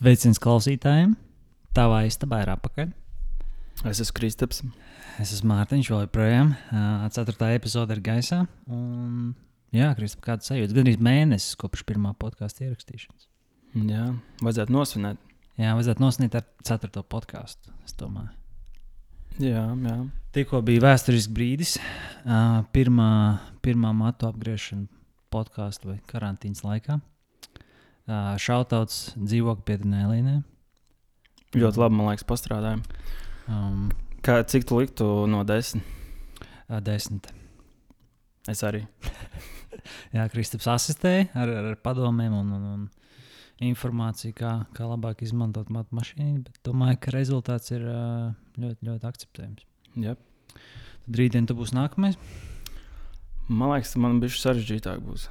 Sveiciens klausītājiem! Tavā istabā ir apakaļ. Es esmu Kristaps. Es esmu Mārtiņš, vēl joprojām. Ceturtā epizode ir gaisā. Un, jā, Kristap, kāds sajūta? Gan arī mēnesis kopš pirmā podkāstu ierakstīšanas. Jā, vajadzētu nosvinēt. Jā, vajadzētu nosnīt ar ceturto podkāstu. Es domāju. Jā, jā. Tikko bija vēsturisks brīdis, pirmā, pirmā matu apgriešana podkāstu vai karantīnas laikā. Šautauts dzīvokļu pietinē Līnē. Ļoti labi, man liekas, pastrādājām. Um, Kā, cik tu liktu no desmit? desmit. Es arī. Jā, Kristaps asistēja ar, ar, ar padomiem un, un, un informāciju, kā, kā labāk izmantot matu mašīnu. Bet domāju, ka rezultāts ir ļoti, ļoti akceptējams. Jā. Tad rītdien tu būsi nākamais. Man liekas, man bija sarežģītāk. Būs.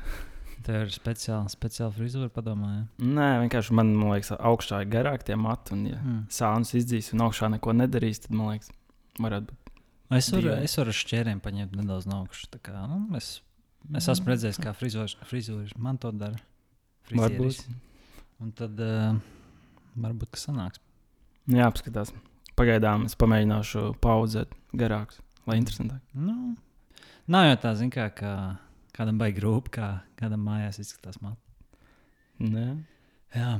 Tev ir speciāla, speciāla frizūra, padomājiet. Nē, vienkārši man, man liekas, augšā ir garāk tie mati. Un, ja Mm. sānus izdzīs un augšā neko nedarīs, tad man liekas, varētu būt. Es varu, Dīvaini. es varu ar šķēriem paņemt nedaudz no augšas. kā, Nu, es, es esmu redzējis, kā frizūra man to dara. Varbūt. Frizieris. Un tad uh, varbūt tas sanāks. Jā, apskatās. Pagaidām es pamēģināšu paudzēt garākus, lai interesantāk. Nu, nav jau tā, zin, kā, kā kādam baigi grūti, kā kādam mājās izskatās. Man. Nē. Jā,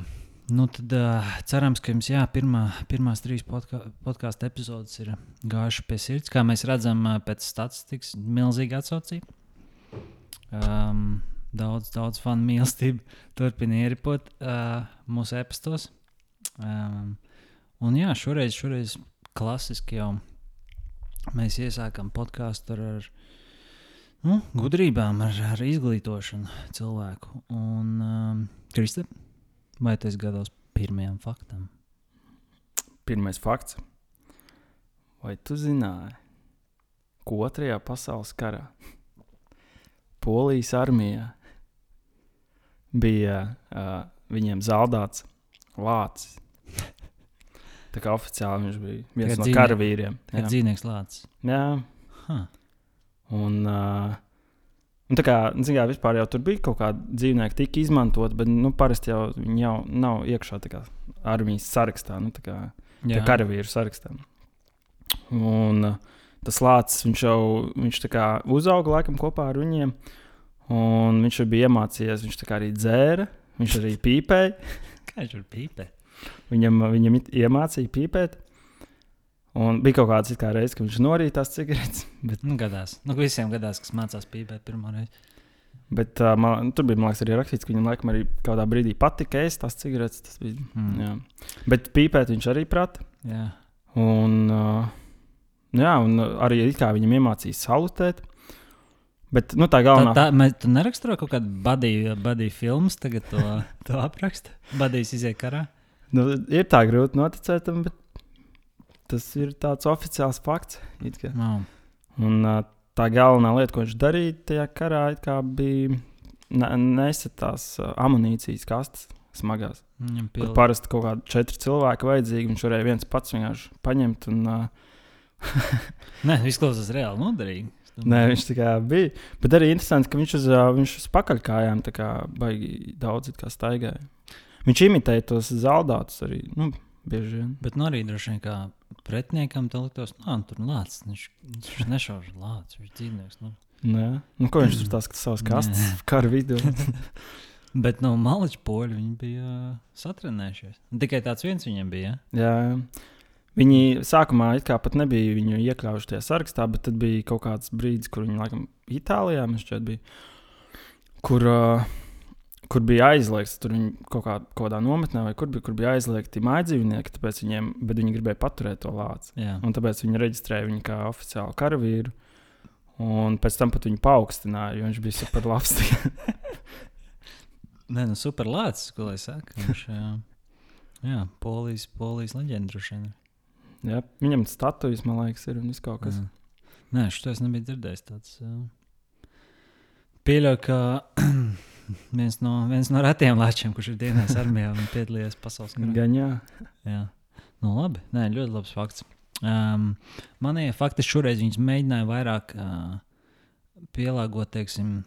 nu tad uh, cerams, ka jums jā, pirmā, pirmās trīs podka podkāstu epizodes ir gājušas pie sirds. Kā mēs redzam, uh, pēc statistikas, milzīga atsaucība. Um, daudz, daudz fanu mīlestību turpina ieripot uh, mūsu epistos. Um, un jā, šoreiz, šoreiz klasiski jau mēs iesākam podkāstu ar, ar nu, gudrībām, ar, ar izglītošanu cilvēku. Un, um, Kristē, vai tas gados pirmajam faktam? Pirmais fakts. Vai tu zināji, ka otrajā pasaules karā Polijas armijā bija uh, viņiem zaudēts lācis? Tā kā oficiāli viņš bija viens Kā no dzīvnie- karavīriem. Kad Jā, dzīvnieks lācis. jā. Huh. Un, uh, un tā kā, zin kā, vispār jau tur bija kaut kāda dzīvnieka, tika izmantot, bet nu, parasti jau viņi jau nav iekšā kā armijas sarakstā, nu, tā kā jā. karavīru sarakstā. Un tas lācis, viņš jau viņš kā uzauga laikam kopā ar viņiem, un viņš jau bija iemācījies, viņš kā arī dzēra, viņš arī pīpēja. Kā viņš var pīpēt? Viņam, viņam iemācīja pīpēt. Un bija kaut kāds kā reizes, kad viņš norīja tās cigaretes. Bet, Nu, gadās. Nu, visiem gadās, kas mācās pīpēt pirmo reizi. bet uh, man, tur bija liekas, arī rakstīts, ka viņam laikam arī kādā brīdī patika ēst tās cigaretes. Tas bija, Mm. jā. Bet pīpēt viņš arī prata. Jā. Un, uh, jā, un arī viņam iemācīja salutēt. Bet nu, tā Tā, galvenā tā, mēs, tu neraksturo kaut kādu badīju, filmu, tagad to, to apraksta. Badījis iziet karā. nu, ir tā grūti noticēt bet tas ir tāds oficiāls fakts. Wow. Un, tā galvenā lieta, ko viņš darīja tajā karā, bija ne, nesat tās uh, amunīcijas kastes smagās. Viņam pilna. parasti kaut kādi četri cilvēki vajadzīgi. Viņš varēja viens pats vienkārši paņemt. Un, uh, Nē, izklausās reāli noderīgi. Nē, viņš tā kā bija. Bet arī interesanti, ka viņš uz, viņš uz pakaļkājām baigi daudz staigāja. Viņš imitēja tos zaudātus arī. Nu, bieži vien. Bet nu arī droši vien kā pretiniekam tam liktos, ka tur lācis. Viņš, viņš nešauž lācis, viņš dzīvnieks. Nu. Nē, nu, ko viņš tur tās savas kastes Nē. kara vidū. Bet no malas poļi viņi bija satrenējušies. Tikai tāds viens viņam bija. Jā, jā. Viņi sākumā it kā pat nebija viņu iekļaujuši tajā sarakstā, bet tad bija kaut kāds brīdis, kur viņi laikam Itālijā šķiet bija. Kur, uh, kur bija aizliegts, tur viņi kaut, kā, kaut kādā nometnē, vai kur bija, kur bija aizliegti mājdzīvnieki, tāpēc viņiem, bet viņi gribēja paturēt to lāci. Jā. Un tāpēc viņi reģistrēja viņu kā oficiālu karavīru. Un pēc tam pat viņu paaugstināja, jo viņš bija super labs. Nē, nu super lācis, ko lai saka. Viņš, jā, jā polijas, polijas leģenda droši vien. Jā, viņam statujas, man liekas, ir un viss kaut kas. Jā. Nē, šo es nebiju dzirdējis. Tāds, uh, pieļauju, ka viens no, viens no retiem lāčiem, kurš ir dienās armijā un piedalījies pasaules karā. Gan jā. Jā, nu, labi. Nē, ļoti labs fakts. Um, Manie fakti šoreiz mēģināja vairāk uh, pielāgot, teiksim,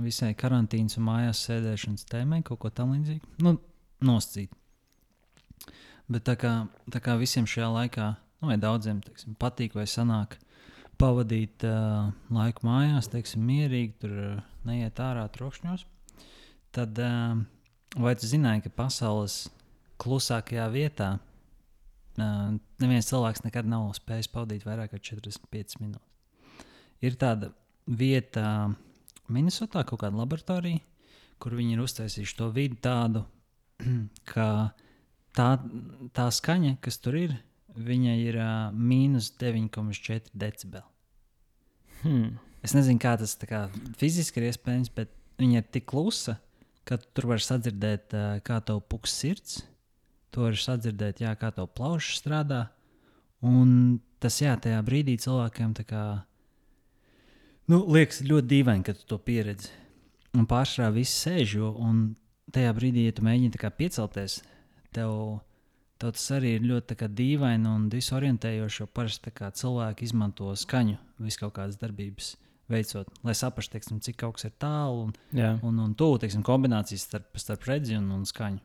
visai karantīnas un mājās sēdēšanas tēmai, kaut ko tamlīdzīgu. Nu, nosacīt. Bet tā kā, tā kā visiem šajā laikā, nu, vai daudziem teiksim, patīk vai sanāk pavadīt uh, laiku mājās, teiksim, mierīgi, tur uh, neiet ārā trokšņos, tad uh, vai tu zināji, ka pasaules klusākajā vietā uh, neviens cilvēks nekad nav spējis pavadīt vairāk kā 45 minūtes? Ir tāda vieta Minnesotā, kaut kāda laboratorija, kur viņi ir uztaisījuši to vidi tādu, ka tā, tā skaņa, kas tur ir, viņa ir uh, mīnus 9,4 decibeli. Hmm. Es nezinu, kā tas kā, fiziski ir iespējams, bet viņa ir tik klusa, ka tu tur var sadzirdēt, uh, kā tev puks sirds. Tu vari sadzirdēt, jā, kā tev plaušas strādā. Un tas, jā, tajā brīdī cilvēkiem tā kā, nu, liekas ļoti dīvaini, ka tu to pieredzi. Un pārsvarā viss sēž, jo tajā brīdī, ja tu mēģini piecelties, tev, tev tas arī ir ļoti dīvaini un disorientējoši, jo parasti cilvēki izmanto skaņu visu kaut kādas darbības. Veicot, lai saprastu, teiksim, cik kaut kas ir tālu un, Jā. un, un tuvu teiksim, kombinācijas starp, starp redzi un, un skaņu.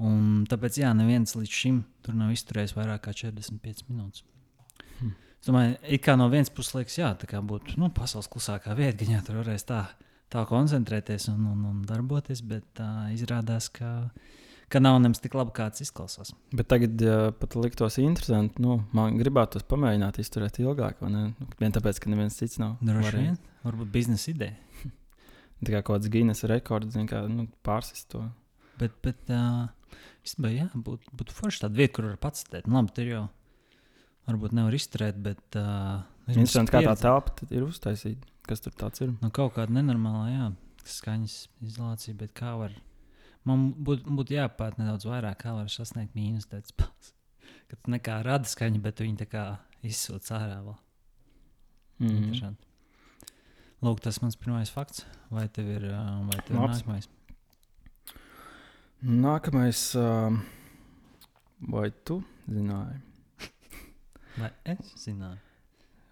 Un tāpēc, jā, neviens līdz šim tur nav izturējis vairāk kā 45 minūtes. Hmm. Es domāju, kā no vienas puses liekas, jā, tā kā būtu nu, pasaules klusākā vieta, ka jā, tur varēs tā, tā koncentrēties un, un, un darboties, bet tā izrādās, ka ka nav nemaz tik labi, kā tas izklausās. Bet tagad, ja pat liktos interesanti, nu, man gribētu pamēģināt izturēt ilgāk, vai ne? Nu, vien tāpēc, ka neviens cits nav. Droši vien, varbūt biznesa ideja. Tā kā kaut kāds Guinness rekords, kā nu, pārsist to. Bet, bet uh, īstenībā, jā, būtu būt forši tāda vieta, kur var pats stēt. Nu, labi, tur jau varbūt nevar izturēt, bet. Uh, Interesanti, kā tā telpa ir uztaisīta. Kas tur tāds ir? Nu, kaut kāda nenormāla, jā, skaņas izolācija, bet kā var Man būtu būt jāpēta nedaudz vairāk, kā var sasniegt mīnus decibels. Kad nekā rada skaņa, bet viņi tā kā izsūta ārā vēl. Mm -hmm. Interesanti. Lūk, tas mans pirmais fakts. Vai tev ir, vai tev ir Labs. nākamais? Nākamais, uh, vai tu zināji, Vai es zināju?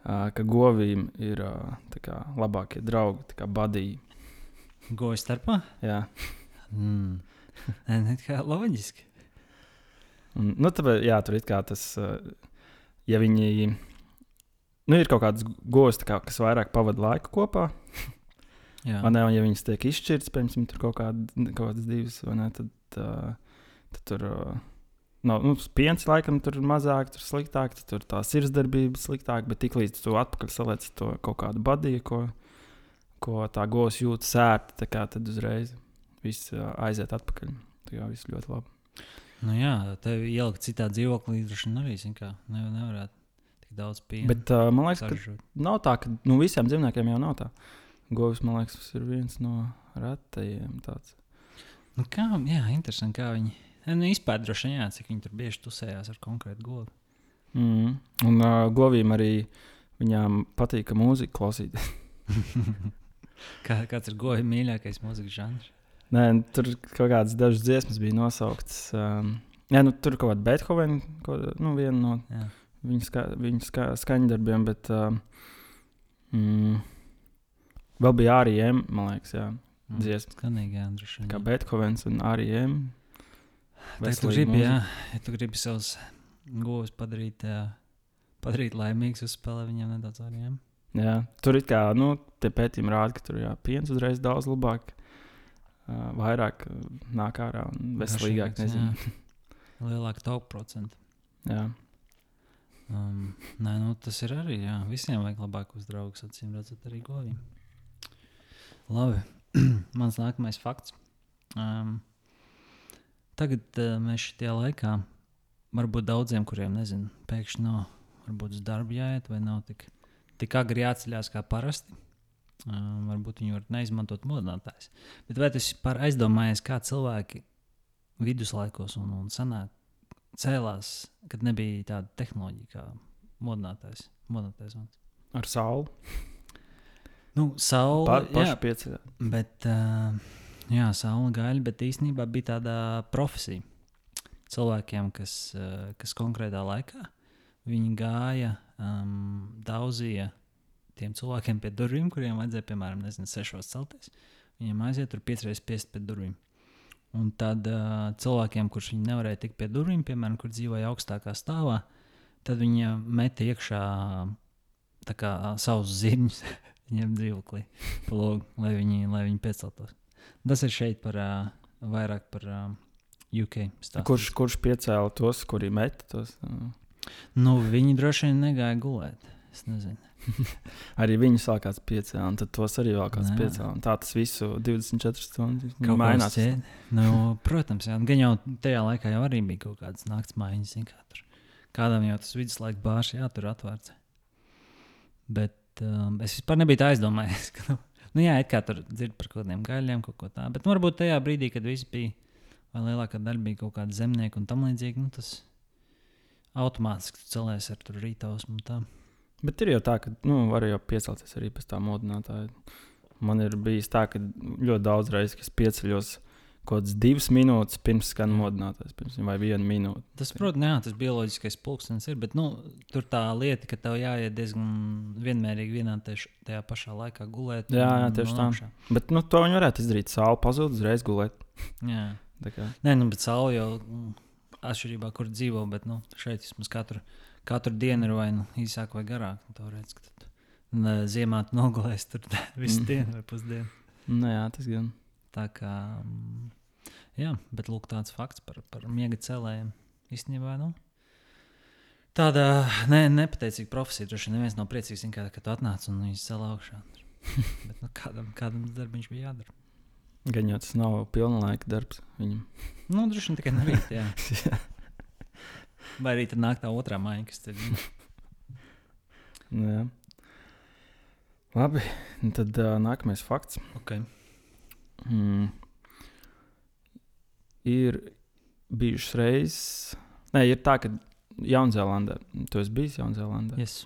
uh, ka govīm ir uh, kā, labākie draugi, kā badīgi? Goja starpā? Jā, Mm. Nē, ne, kā loģiski. Un, nu, tāpēc, jā, tur ir kā tas, uh, ja viņi. Nu, ir kaut kādas gostas, kā, kas vairāk pavadīja laiku kopā. Jā, Man liekas, ja viņas tiek izšķirtas, piemēram, tur kaut, kād, kaut kādas divas, ne, tad, uh, tad tur uh, nav nu, piens, laikam, tur mazāk, tur sliktāk, tur tā sirdsdarbība sliktāk, bet tiklīdz tu atpakaļ saliec to kaut kādu badīju, ko, ko tā gos jūt sērti, tad uzreiz viss aiziet atpakaļ. Tā kā viss ļoti labi. nu, jā tev ielikt citā dzīvoklī, droši vien arī ne, nevarētu tik daudz piena. Bet uh, man liekas, ka saražot. nav tā, ka nu, visiem dzīvniekiem jau nav tā. Govs, man liekas, tas ir viens no retajiem tāds. Nu, kā, jā, interesanti, kā viņi. Nu, Izpēta droši vien, jā, cik viņi tur bieži tusējās ar konkrētu godu. Mm. Un uh, govīm arī viņām patīk mūzika klausīties. Kā, kāds ir goja mīļākais mūzikas žanrs? Nē, nu, tur kaut kādas dažas dziesmas bija nosauktas. Um, jā, nu, tur kaut kāda Beethovena, nu, viena no Jā. viņa, ska, viņa ska, skaņdarbiem, bet um, mm, vēl bija arī M, man liekas, jā, Mm, dziesma. Skanīgi, jā, droši vien. Kā. Beethovens un arī M. Tagad tu gribi, jā, ja tu gribi savus govs padarīt, jā, padarīt laimīgus, uzspēlē viņiem nedaudz arī. Jā. Jā, tur ir kā, nu, tie pētījumi rāda, ka tur jā, piens uzreiz daudz labāk, uh, vairāk uh, nāk ārā un veselīgāk. Lielāka tauku procenta. Jā. Um, nē, nu, tas ir arī. Jā. Visiem vajag labākos draugus, acīm redzot, arī govīm. Labi, mans nākamais fakts. Um, tagad uh, mēs šajā laikā, varbūt daudziem, kuriem nezinu, pēkšņi nav, varbūt uz darbu jāiet, vai nav tik, tik agri jāceļās kā parasti. Um, varbūt viņi var neizmantot modinātājs. Bet vai tas par aizdomājies, kā cilvēki viduslaikos un, un senāk cēlās, kad nebija tāda tehnoloģija kā modinātājs? modinātājs? Ar sauli. nu, saule, Pa, paši jā, pieceļot. bet, uh, jā, saule gaļa, bet īstenībā bija tāda profesija cilvēkiem, kas, uh, kas konkrētā laikā viņi gāja, um, daudzīja tiem cilvēkiem pie durvīm, kuriem vajadzēja, piemēram, nezinu, sešos celties. Viņiem aiziet tur piecreiz piest pie durvīm. Un tad uh, cilvēkiem, kurš nevarēja tikt pie durvīm, piemēram, kur dzīvoja augstākā stāvā, tad viņi meta iekšā kā, savus zirņus viņiem dzīvoklī, logu, lai viņi, lai viņi pieceltos. Tas ir šeit par uh, vairāk par uh, UK. Stāstīts. Kurš, kurš piecēla tos, kuri meta tos? Uh. Nu, viņi droši vien negāja gulēt. Es nezinu. arī viņi sākās piecēlā, un tad tos arī vēl kāds piecēlā. Tā tas visu 24 stundas mainās. Nu, protams, jā. Gan jau tajā laikā jau arī bija kaut kādas naktas maiņas. Kā tur. Kādam jau tas viduslaika bārs jātur atvērts. Bet um, es vispār nebiju tā aizdomājies. Ka, nu, nu, jā, kā tur dzird par kaut kādiem gaļiem, kaut ko tādu. Bet nu, varbūt tajā brīdī, kad viss bija, vai lielākā daļa bija kaut kāda zemnieka un tam līdzīgi, nu, tas automātiski celēs ar rītausmu. Bet ir jau tā, ka nu, var jau piecelties arī pēc tā modinātāja. Man ir bijis tā, ka ļoti daudz reizes, kad es pieceļos kaut kādas divas minūtes pirms skan modinātājs, vai viena minūte. Tas, protams, jā, tas bioloģiskais pulkstenis ir, bet nu, tur tā lieta, ka tev jāiet diezgan vienmērīgi vienā teš, tajā pašā laikā gulēt. Jā, jā tieši tā. Bet nu, to viņi varētu izdarīt. Saule pazūd, uzreiz gulēt. jā. Nē, nu, bet saule jau mm, atšķirībā, kur dzīvo, bet nu, šeit vismaz katru katru dienu ir vai nu īsāk vai garāk. Nu, redz, tad, ne, ziemā tu nogulēsi tur visu mm. dienu vai pusdienu. Nu jā, tas gan. Tā kā, mm, jā, bet lūk, tāds fakts par, par miega cēlējiem īstenībā. Nu, Tāda ne, nepateicīga profesija. Vien neviens nav priecīgs, kā, kad tu atnāc un viņš cēlā augšā. Bet nu, kādam, kādam darbiņš bija jādara. Gan jau tas nav pilna laika darbs viņam. Nu, droši vien tikai no rīta. Vai arī tad nāk tā otrā māja, kas tur ir. nu, jā. Labi, tad uh, nākamais fakts. Okay. Mm. Ir bijušas reizes, Nē, ir tā, ka Jaunzēlandē, tu esi bijis Jaunzēlandē. Yes.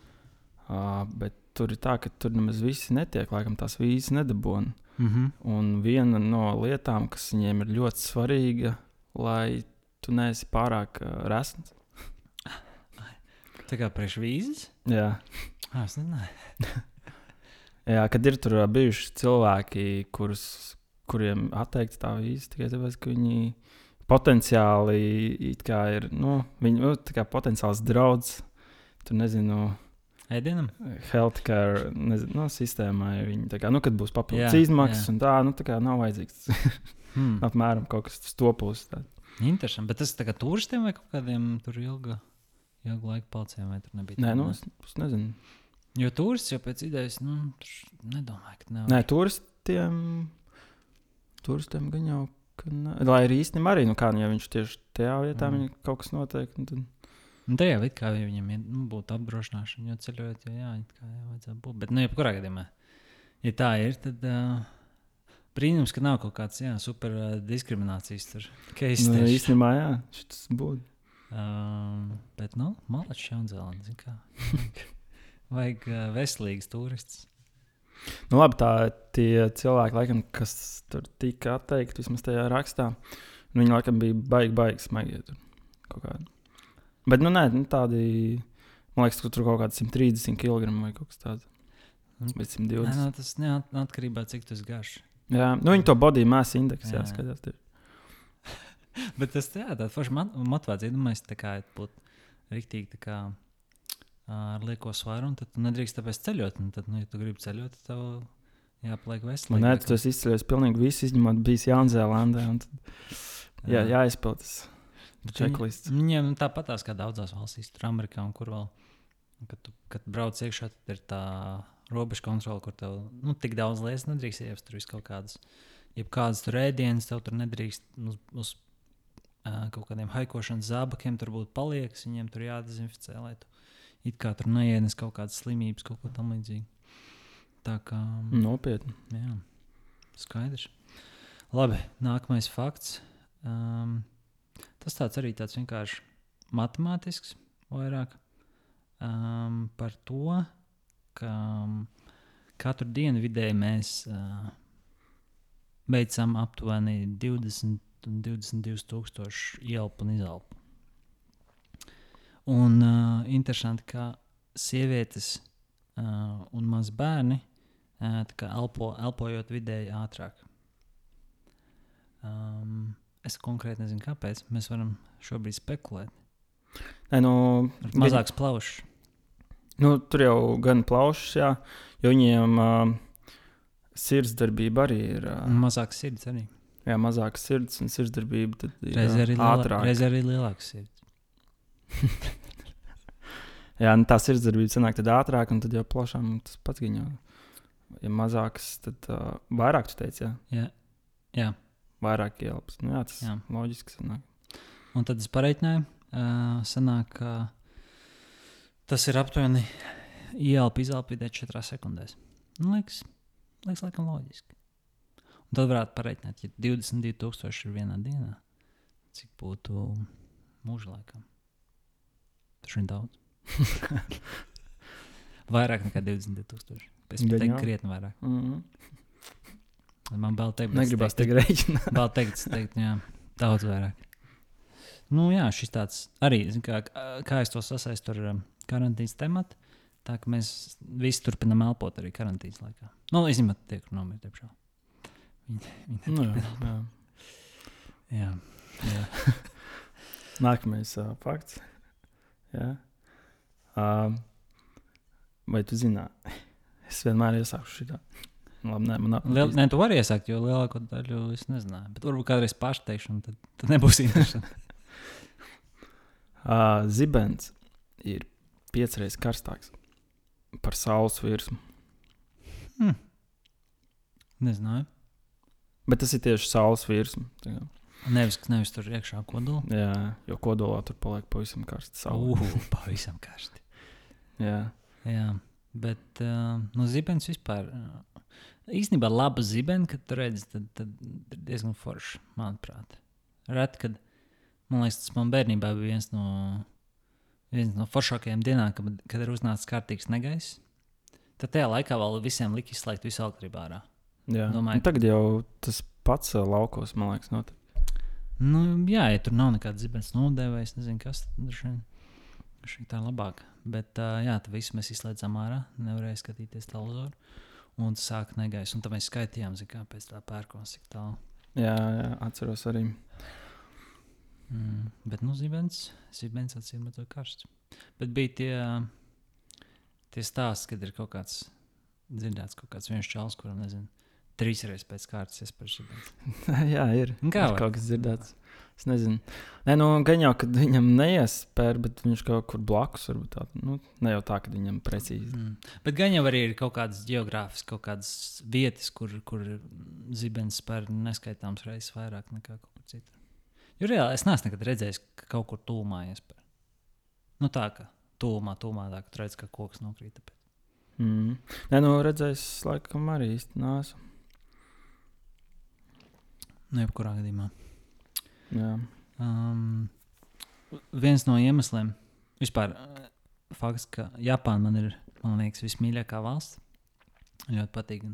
Uh, bet tur ir tā, ka tur nemaz visi netiek, laikam tās vīzes nedabūna. Mm -hmm. Un viena no lietām, kas viņiem ir ļoti svarīga, lai tu neesi pārāk uh, resns, Tā kā priekšvīzes? Jā. Ah, es nezināju. Jā, kad ir tur bijuši cilvēki, kurus, kuriem atteikts tā vīza tikai tāpēc, ka viņi potenciāli ir nu, viņi, nu, potenciāls drauds. Tur nezinu. Ēdienam? Healthcare nezinu, no, sistēmai. Viņi, kā, nu, kad būs papildus izmaksas, jā. un tā, nu, tā kā nav vajadzīgs. hmm. Apmēram kaut kas tas topūs. Interesanti. Bet tas ir turistiem vai kaut kādiem tur ilgiem? Ilgu laiku palicējām, vai tur nebija? Nē, nu, es, es nezinu. Jo turists jau pēc idejas, nu, nedomāju, ka nav. Nē, turistiem, turistiem gan jau, ka ne. Lai arī īstenībā arī, nu, kā, nu, ja viņš tieši tajā vietā mm. kaut kas notiek, nu, tad. Nu, tajā vidē, kā viņam nu, būtu apdrošināšana, jo ceļojot, jau jā, kā jau vajadzētu būt. Bet, nu, jebkurā gadījumā, ja tā ir, tad. Uh, Brīnums, ka nav kaut kāds jā, super uh, diskriminācijas tur. Nu, īstenībā, jā, šis būtu. Um, bet, nu, malači Jaunzēlandē. Vajag uh, veselīgs turists. Nu, labi, tā tie cilvēki, laikam, kas tur tika atteikti, vismaz tajā rakstā, viņi laikam bija baigi, baigi smagi. Bet, nu, nē, nu, tādi, man liekas, ka tur kaut kādi 130 kg vai kaut kas tāds. Vai 120. Nē, nu, tas neatkarībā cik tas garš. Jā, nu, viņi to body mass indeksu jāskatās. Jā. Bet tas jā, tāds foršs motivācija. Domāju, tā kā būtu rīktīgi kā, ar lieko svaru, un tad tu nedrīkst tāpēc ceļot. Un tad, nu, ja tu gribi ceļot, tad tev jāpaliek veselīgi. Nē, tu esi izceļojis pilnīgi visu, izņemot bijis Jaunzēlandē. Jā, jā jāizpild tas checklists. Viņiem tāpatās kā daudzās valstīs, tur Amerikā un kur vēl. Kad, tu, kad brauc iekšā, tad ir tā robeža kontrole, kur tev nu, tik daudz lietas nedrīkst ievest. Tur viss kaut kādas, jebkādas tur ēdienas, tev tur nedrīkst uz, uz kaut kādiem haikošanas zābakiem tur būtu palieks, viņiem tur jādezinficē, lai tu it kā tur neienes kaut kādas slimības, kaut ko tamlīdzīgu. Tā kā. Nopietni. Jā, skaidrs. Labi, nākamais fakts. Um, tas tāds arī tāds vienkārši matemātisks, vairāk um, par to, ka katru dienu vidēji mēs uh, veicam aptuveni 20 un 22,000 ielpu un izelpu. Un uh, interesanti, ka sievietes uh, un maz bērni uh, elpo, elpojot vidēji ātrāk. Um, Es konkrēti nezinu, kāpēc. Mēs varam šobrīd spekulēt. Nē, nu, Ar mazāks plaušs. Nu, tur jau gan plaušas, jā, jo viņiem uh, sirdsdarbība arī ir. Uh, Mazāks sirds arī. Jā, mazāka sirds un sirdsdarbība. Tad ir Reiz ā, arī, lielā, ātrāk. reiz arī lielāks sirds. Jā, nu, tā sirdsdarbība sanāk ātrāk, un tad jau plašām tas pats viņa. Ja mazāks, tad uh, vairāk tu teici, jā, Jā. Jā. vairāk ieelpas. Nu, jā, tas Jā. loģiski sanāk. Un tad es pareiķināju, uh, sanāk, ka tas ir aptuveni ielpa izelpa vidē 4 sekundēs. Nu, liekas, liekas, laikam loģiski. Tad varētu pareiķināt, ja 22,000 ir vienā dienā, cik būtu mūža laikam. Tas ir daudz. vairāk nekā 22,000. Es teiktu, Geniāli. krietni vairāk. Mm -hmm. Man vēl teikt, Negribas tagad rēķināt. Vēl teikt, es teiktu, jā, daudz vairāk. Nu, jā, šis tāds arī, kā, kā es to sasaistu ar um, karantīnas tematu. Tā ka mēs visi turpinām elpot arī karantīnas laikā. Nu, izņemot tie, kur nomirst diemžēl. Viņi, viņi Nu, jā, jā. jā, jā. Nākamais uh, fakts. Jā. Uh, vai tu zini? Es vienmēr iesaku šitā. Labi, nē, man Liel, nē, tu vari iesākt, jo lielāko daļu es nezināju. Bet varbūt kādreiz pašu teikšu, un tad, tad nebūs interesanti. Uh, zibens ir piecreiz karstāks par saules virsmu. hmm. Nezināju. Bet tas ir tieši saules virsma. kā. Nevis, nevis tur iekšā kodolā. Jā, jo kodolā tur paliek pavisam karsts. saule. Ugh, pavisam karsti. Jā, Jā, bet uh, nu, zibens vispār. Uh, īstenībā laba zibena, kad tu redzi, tad, tad ir diezgan forši, manuprāt. Reti, kad man liekas, tas man bērnībā bija viens no, viens no foršākajiem dienām, kad, kad ir uznācis kārtīgs negaiss. Tad tajā laikā vēl visiem lika izslēgt visu elektrību ārā. Tagad jau tas pats laukos, man liekas, notiek. Nu, jā, ja tur nav nekāda zibens nodēvējas, nezinu, kas droši vien tā ir labāk. Bet uh, jā, tad visu mēs izslēdzām ārā, nevarēja skatīties televizoru. Un sāk negaiss, un tad mēs skaitījām, zin, kā pēc tā pērkons, cik tālu. Jā, jā, atceros arī. Mm, bet, nu, zibens, zibens acīm redzot karsts. Bet bija tie, tie stāsti, kad ir kaut kāds dzirdēts, kaut kāds viens čels, kuram, nezinu, trīs reizes pēc kārtas iespējas zibens. jā, ir. Un Kā ir var? kaut kas dzirdēts? Es nezinu. Nē, nu, gan jau, kad viņam neiespēja, bet viņš kaut kur blakus varbūt tā. Nu, ne jau tā, ka viņam precīzi. Mm. Bet gan jau arī ir kaut kādas geogrāfiskas, kaut kādas vietas, kur, kur zibens spēr neskaitāms reizes vairāk nekā kaut kur citur. Jo reāli es neesmu nekad redzējis, ka kaut kur tūmā iespēja. Nu tā kā tūmā, tūmā tā, ka tu redz, ka koks nokrīt. Tāpēc. Mm. Nē, nu, redzējis, laikam, arī īsti nāsu. Nu, jebkurā gadījumā. Jā. Um, viens no iemesliem, vispār, fakts, ka Japāna man ir, man liekas, vismīļākā valsts. Ļoti patīk.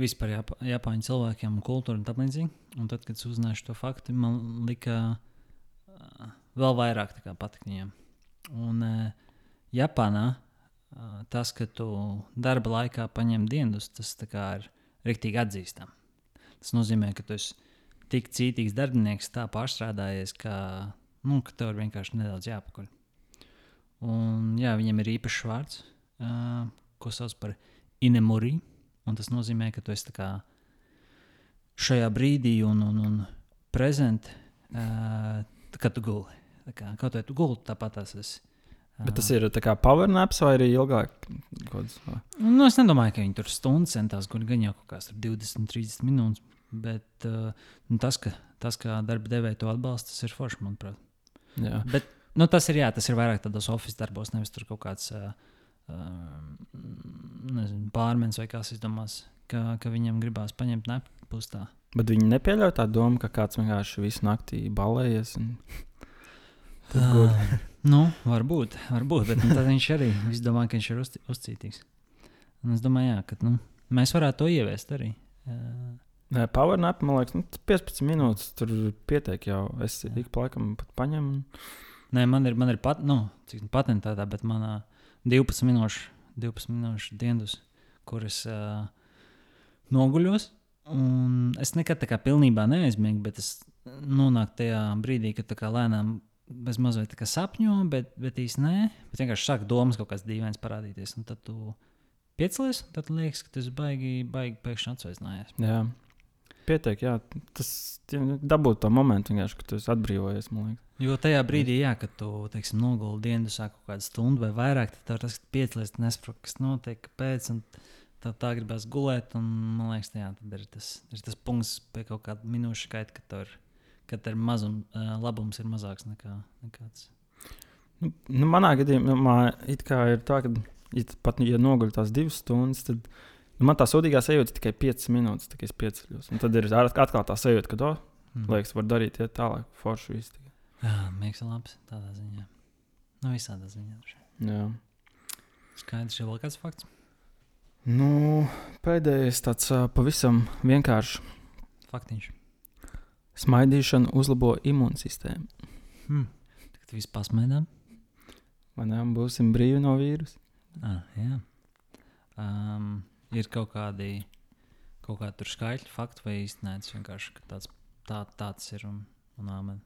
Vispār Japa, Japāņu cilvēkiem un kultūrai un tā līdzīgi. Un tad, kad es uzzināju šo faktu, man lika vēl vairāk patikt viņiem. Un uh, Japānā uh, tas, ka tu darba laikā paņem dienas, tas ir rīktīgi atzīstams. Tas nozīmē, ka tu esi tik cītīgs darbinieks, tā pārstrādājies, ka, nu, ka tev ir vienkārši nedaudz jāpakaļ. Un, jā, viņam ir īpašs vārds, uh, ko sauc par inemuri. Un tas nozīmē, ka tu esi šajā brīdī un, un, un prezent, uh, kad tu guli. Tā kā, kaut vai tu guli, tāpat tas esi. Bet tas ir tā kā powernaps vai arī ilgāk? Kods? Nu, es nedomāju, ka viņi tur stundas centās, kur gan jau kaut tur 20, 30 minūtes. Bet uh, nu, tas, ka, tas, kā darba devēja to atbalsta, tas ir forši, manuprāt. Jā. Bet nu, tas ir, jā, tas ir vairāk tādos oficiālos darbos, nevis tur kaut kāds uh, nezinu, pārmens vai kas izdomās, ka, ka viņam gribās paņemt nepustā. Bet viņi nepieļauj tā domu, ka kāds vienkārši visu naktī balējies. Un... Tad Tā. Nu, varbūt, varbūt, bet nu, tad viņš arī domā, ka viņš ir uzci- uzcītīgs. Un es domāju, jā, ka nu, mēs varētu to ieviest arī. Uh, powernap, man liekas, nu, tas 15 minūtes tur pietiek jau. Es Jā. ik pa laikam pat paņemu. Nē, man ir, man ir pat, nu, cik patentētā, bet manā 12 minūšu, 12 minūšu dienas, kuras uh, noguļos. Un es nekad tā kā pilnībā neaizmiegu, bet es nonāku tajā brīdī, kad tā kā lēnām mazliet tā kā sapņo, bet, bet īsti nē. Bet vienkārši sāk domas kaut kāds dīvains parādīties. Un tad tu piecelies, tad liekas, ka tas baigi, baigi pēkšņi atsvaidzinājies. Jā. Pietiek, jā, tas dabūt to momentu, kad tu esi atbrīvojies. Jo tajā brīdī, jā, kad tu teiksim, noguldi dienu, sāk kaut kādu stundu vai vairāk, tad tas piecelies, nesaproti, kas notiek, kāpēc. Tā, tā gribās gulēt, un man liekas, jā, ir, tas, ir tas punkts pie kaut kāda minūšu skaita, ka tur kad ir mazum, labums ir mazāks nekā, nekā tas. Nu, nu, manā gadījumā ir tā, ka ja pat ja noguļu tās divas stundas, tad nu, man tā sūdīgā sajūta tikai 5 minūtes, kad es pieceļos. Un tad ir atkal tā sajūta, ka, oh, mm. liekas, var darīt iet tālāk, forši viss. Jā, un labs tādā ziņā. Nu, visādā ziņā. Jā. Skaidrs, ir vēl kāds fakts. Nu, pēdējais tāds pavisam vienkāršs. Faktiņš. Smaidīšana uzlabo imūnsistēmu. Hmm. Tagad viss pasmaidām. Manām būsim brīvi no vīrusa. Ah, jā. Um, ir kaut kādi, kaut kādi skaitļi, fakti vai īstenībā vienkārši tāds, tā, tāds ir un, un āmen.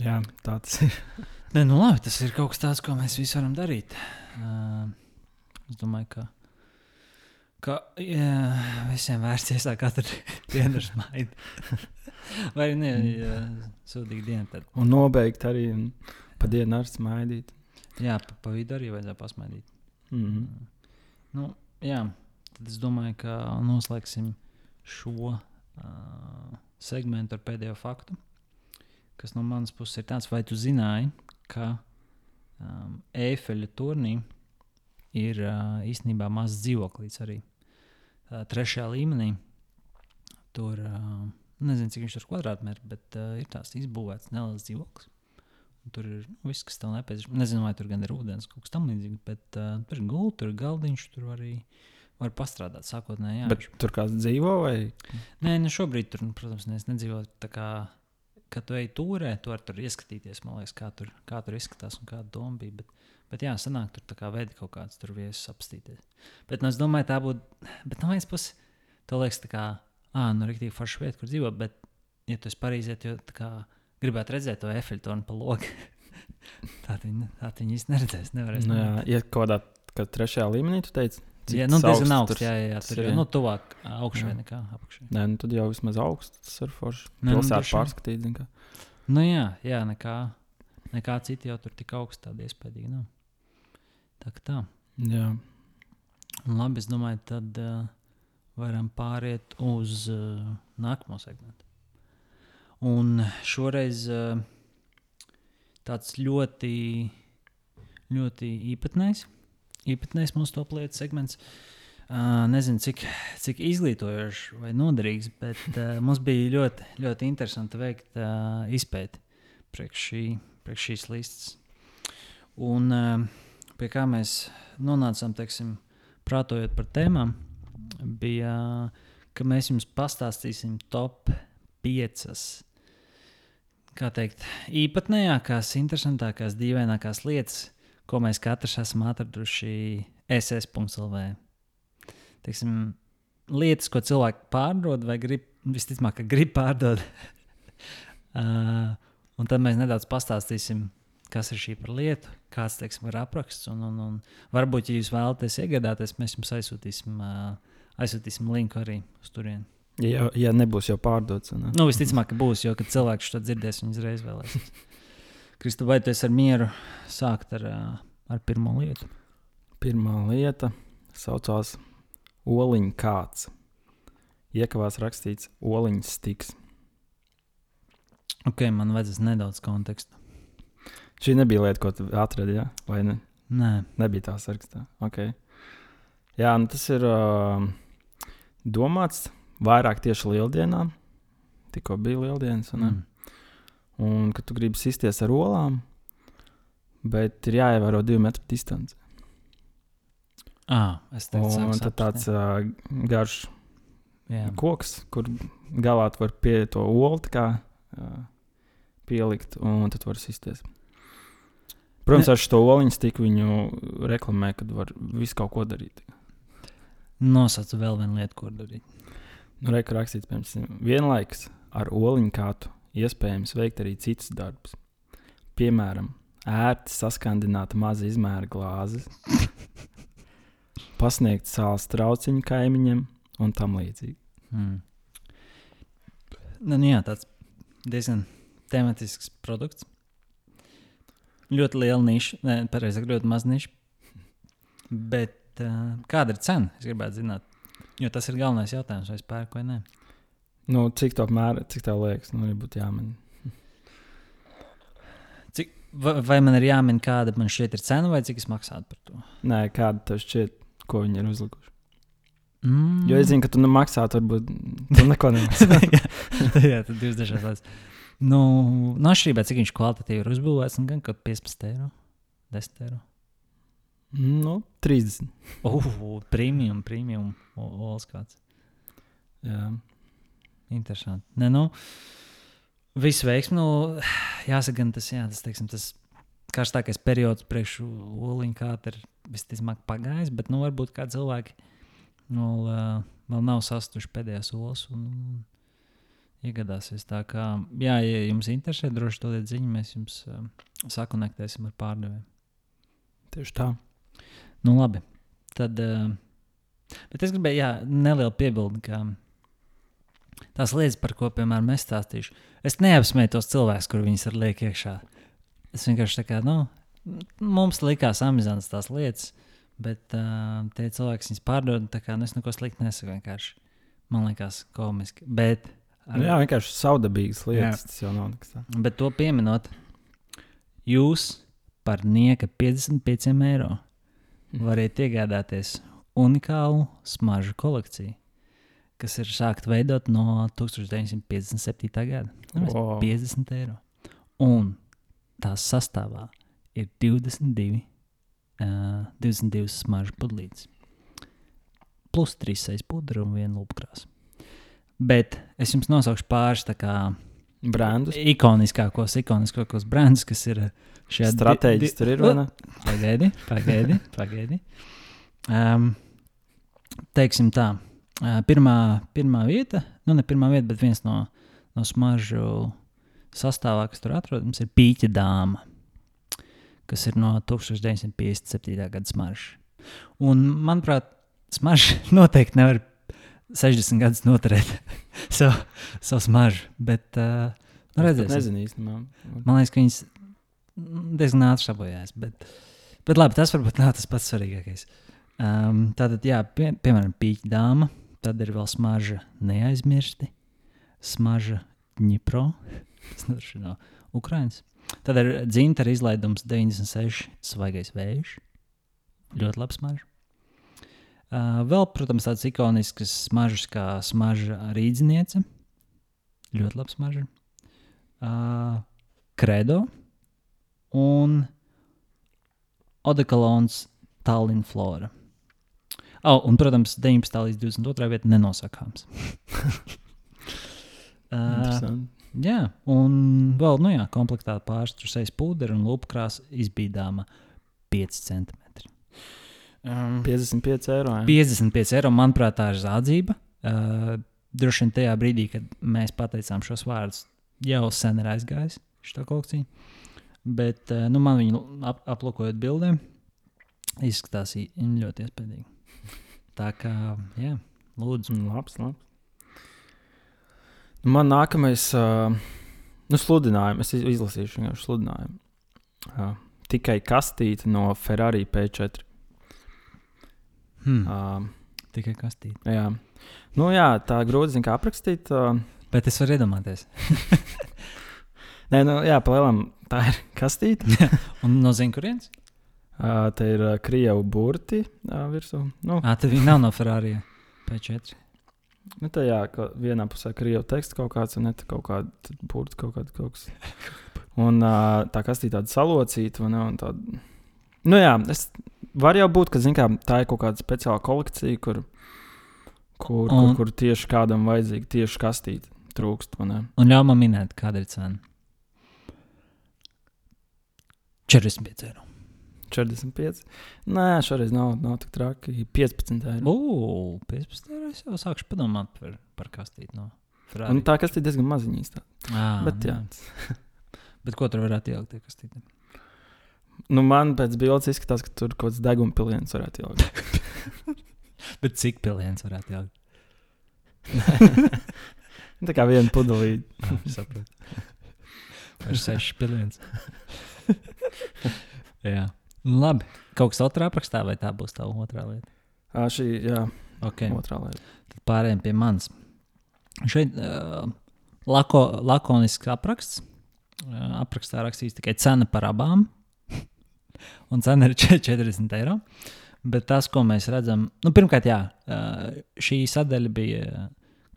Jā, tāds ir. Nē, nu labi, tas ir kaut kas tāds, ko mēs visi varam darīt. Uh, es domāju, ka ka jā, visiem vērts iesākt katru dienu ar smaidu. Vai ne? Ja sūdīgi diena. Tad. Un nobeigt arī pa dienu ar smaidīt. Jā, pa, pa vidu arī vajadzēja pasmaidīt. Mm -hmm. nu, jā, tad es domāju, ka noslēgsim šo uh, segmentu ar pēdējo faktu. Kas no manas puses ir tāds, vai tu zināji, ka um, Eifeļa turnī ir uh, īstenībā mazs dzīvoklis arī trešajā līmenī. Tur uh, nezinu, cik viņš ir kvadrātmetrs, bet uh, ir tāds izbūvēts neliels dzīvoklis. Tur ir nu, viss, kas tev nepieciešams. Nezinu, vai tur gan ir ūdens, kaut kas tamlīdzīgs, bet uh, tur ir gulta, tur ir galdiņš, tur arī var pastrādāt sākotnēji. Bet viņš... tur kāds dzīvo vai? Nē, ne šobrīd tur, nu, protams, es nedzīvoju. Kā, kad tu ej turē, tu vari tur ieskatīties, liekas, kā tur, kā tur izskatās un kāda doma bija. Bet, bet jā, sanāk, tur kā veidi kaut kāds tur viesus apstīties. Bet nu, es domāju, tā būtu, bet no vienas puses, to liekas, tā kā, ah, nu, rīktīgi forša vieta, kur dzīvot. Bet, ja tu esi Parīzē, tad gribētu redzēt to efektonu pa logu. tā viņi, tā viņi īsti neredzēs. Nevarēs, nu, jā, ja kaut kādā trešajā līmenī tu teici. Jā, nu, diezgan augsts. Jā, jā, jā, tur ir nu, tuvāk augšai nekā apakšai. Nē, nu, tad jau vismaz augsts ir forši. Nē, nu, pārskatīt. Nu, jā, jā nekā, nekā citi jau tur tik augsts tādi iespējīgi nav. Tā kā tā. Jā. Labi, es domāju, tad uh, varam pāriet uz uh, nākamo segmentu. Un šoreiz uh, tāds ļoti, ļoti īpatnējs, īpatnējs mūsu top lietu segments. Uh, nezinu, cik, cik izglītojošs vai noderīgs, bet uh, mums bija ļoti, ļoti interesanti veikt uh, izpēti priekš, šī, priekš šīs listas. Un uh, pie kā mēs nonācām, teiksim, prātojot par tēmām, bija, ka mēs jums pastāstīsim top 5 kā teikt, īpatnējākās, interesantākās, dīvainākās lietas, ko mēs katrs esam atraduši SS.CLV. Teiksim, lietas, ko cilvēki pārdod vai grib, visticamāk, grib pārdot. uh, un tad mēs nedaudz pastāstīsim, kas ir šī par lietu, kāds teiksim, ir apraksts. Un, un, un varbūt, ja jūs vēlaties iegādāties, mēs jums aizsūtīsim, aizsūtīsim linku arī uz turieni. Ja, ja nebūs jau pārdots. Ne? Nu, visticamāk, ka būs, jo, kad cilvēks to dzirdēs, viņš uzreiz vēlēsies. Kristu, vai tu esi ar mieru sākt ar, ar pirmo lietu? Pirmā lieta saucās Oliņa kāds. Iekavās rakstīts Oliņas stiks. Ok, man vajadzēs nedaudz kontekstu. Šī nebija lieta, ko tu atradi, ja? vai ne? Nē, nebija tā sarakstā. Okay. Jā, nu tas ir uh, domāts vairāk tieši lieldienām. Tikko bija lieldienas. Un, mm. un kad tu gribi sisties ar olām, bet ir jāievēro divu metru distance. Ah, es teicu, un tad tāds uh, garš Jā. koks, kur galā tu vari pie to olu kā, uh, pielikt, un tad var sisties. Protams, ne. ar šo oliņu stiku viņu reklamē, kad var visu kaut ko darīt. Nosaucu vēl vienu lietu, ko darīt. Nu, Reikā rakstīts, piemēram, vienlaikus ar oliņu kātu iespējams veikt arī citus darbus. Piemēram, ērti saskandināt mazu izmēru glāzi, pasniegt sāls trauciņu kaimiņiem un tam līdzīgi. Mm. Nu jā, tāds diezgan tematisks produkts. Ļoti liela niša, ne, pareizāk, ļoti maza niša. Bet uh, kāda ir cena? Es gribētu zināt, jo tas ir galvenais jautājums, vai es pērku vai nē. Nu, cik tā apmēram, cik tā liekas, nu, būtu jāmin. Cik, vai, vai man ir jāmin, kāda man šeit ir cena, vai cik es maksātu par to? Nē, kāda tev šķiet, ko viņi ir uzlikuši? Mm. Jo es zinu, ka tu nemaksātu, varbūt tu neko nemaksā. jā, jā, tad divas dažādas lietas. Nu, no atšķirībā, cik viņš kvalitatīvi ir uzbūvēts, nu, gan kaut 15 eiro, 10 eiro. nu, 30. Uh, premium, premium, olas kāds. Jā. Interesanti. Ne, nu, visu veiksmu, nu, jāsaka, gan tas, jā, tas, teiksim, tas karstākais periods priekš oliņa kāta ir visticamāk pagājis, bet, nu, varbūt kā cilvēki uh, vēl nav sastuši pēdējās olas un, un iegādāsies. Tā kā, jā, ja jums interesē, droši dodiet ziņu, mēs jums uh, sakonektēsim ar pārdevējiem. Tieši tā. Nu, labi. Tad, uh, bet es gribēju, jā, nelielu piebildi, ka tās lietas, par ko, piemēram, es stāstīšu, es neapsmēju tos cilvēkus, kur viņas ir liek iekšā. Es vienkārši tā kā, nu, mums likās amizants tās lietas, bet uh, tie cilvēki viņas pārdod, tā kā nu, es neko sliktu nesaku vienkārši. Man liekas komiski. Bet, ar, jā, vienkārši saudabīgas lietas, jā. tas jau nav nekas tāds. Bet to pieminot, jūs par nieka 55 eiro variet iegādāties unikālu smaržu kolekciju, kas ir sākta veidot no 1957. gada. Nu, wow. 50 eiro. Un tās sastāvā ir 22, uh, 22 smaržu pudelītes. Plus 3 sejas pudra un viena lupkrāsa. Bet es jums nosaukšu pāris brandus. Ikoniskākos, ikoniskākos brandus, kas ir šajā stratēģiski tur ir. Pagaidi, pagaidi. pagaidi. Um, teiksim tā, pirmā, pirmā vieta, nu ne pirmā vieta, bet viens no, no smaržu sastāvā, kas tur atrodams, ir pīķa dāma, kas ir no 1957. gada smaržas. Un, manuprāt, smarža noteikti nevar 60 gadus noturēt savu, savu smaržu. Bet, uh, nu, redzēsim. Nezinu īstenībā. Man liekas, ka viņas diezgan ātri sabojājās. Bet, bet labi, tas varbūt nav tas pats svarīgākais. Um, tātad, jā, pie, piemēram, pīķa dāma, tad ir vēl smarža neaizmirsti, smarža ņipro, tas ir no Ukrainas. Tad ir dzintara izlaidums 96 svaigais vējš, ļoti labs smarža. Vēl, protams, tādas ikoniskas smaržas kā smarža rīzniece. Ļoti labs smarža. Credo un Odekalons Tallinn Flora. Oh, un, protams, 19. līdz 22. vieta nenosakāms. uh, jā, un vēl, nu jā, komplektā sejas pūderu un lupkrās izbīdāma 5 cm. Um, 55 eiro. Jā. 55 eiro, manuprāt, tā ir zādzība. Uh, droši vien tajā brīdī, kad mēs pateicām šos vārdus, jau sen ir aizgājis šī kolekcija. Bet uh, nu, man viņu ap, aplūkojot bildēm, izskatās ļoti iespaidīgi. Tā kā, jā, lūdzu. Mm, labs, labs. Man nākamais, uh, nu, sludinājums, es izlasīšu vienkārši sludinājumu. Uh, tikai kastīte no Ferrari P4. Hmm. Uh, Tikai kastīte. Jā. Nu, jā, tā grūti kā aprakstīt. Uh, Bet es varu iedomāties. Nē, nu, jā, palielam, tā ir kastīte. Un no zina, kurienes? Uh, te ir uh, krievu burti uh, virsū. Nu. Ah, tā nav no Ferrari P4. Nu, tā jā, ka vienā pusē krievu teksts kaut kāds, un ne kaut kāda burta kaut kāda kaut kas. Un uh, tā kastīte tāda salocīta, un, un tāda. Nu jā, es var jau būt, ka kā, tā ir kaut kāda speciāla kolekcija, kur, kur, un, kur, kur tieši kādam vajadzīga tieši kastīte trūkst. Un ļauj man minēt, kāda ir cena. 45 eiro. 45. Nē, šoreiz nav, nav tik traki. 15 eiro. Ugh, 15 eiro. Es jau sākšu padomāt par, par kastīti. No Ferrari. Un tā kastīte diezgan maziņa Bet, jā. Bet ko tur varētu ielikt? tajā kastītē? Nu, man pēc bildes izskatās, ka tur kaut kāds deguna piliens varētu ielikt. Bet cik piliens varētu ielikt? tā kā viena pudelīte. Jā, saprotu. Ar sešu piliens. jā. Nu, labi. Kaut kas otrā aprakstā, vai tā būs tā otrā lieta? À, šī, jā, Okay. otrā lieta. Tad pārējiem pie manis. Šeit uh, lako, lakonisks apraksts. Uh, aprakstā rakstīts tikai cena par abām. Un cena ir 40 eiro. Bet tas, ko mēs redzam, nu, pirmkārt, jā, šī sadaļa bija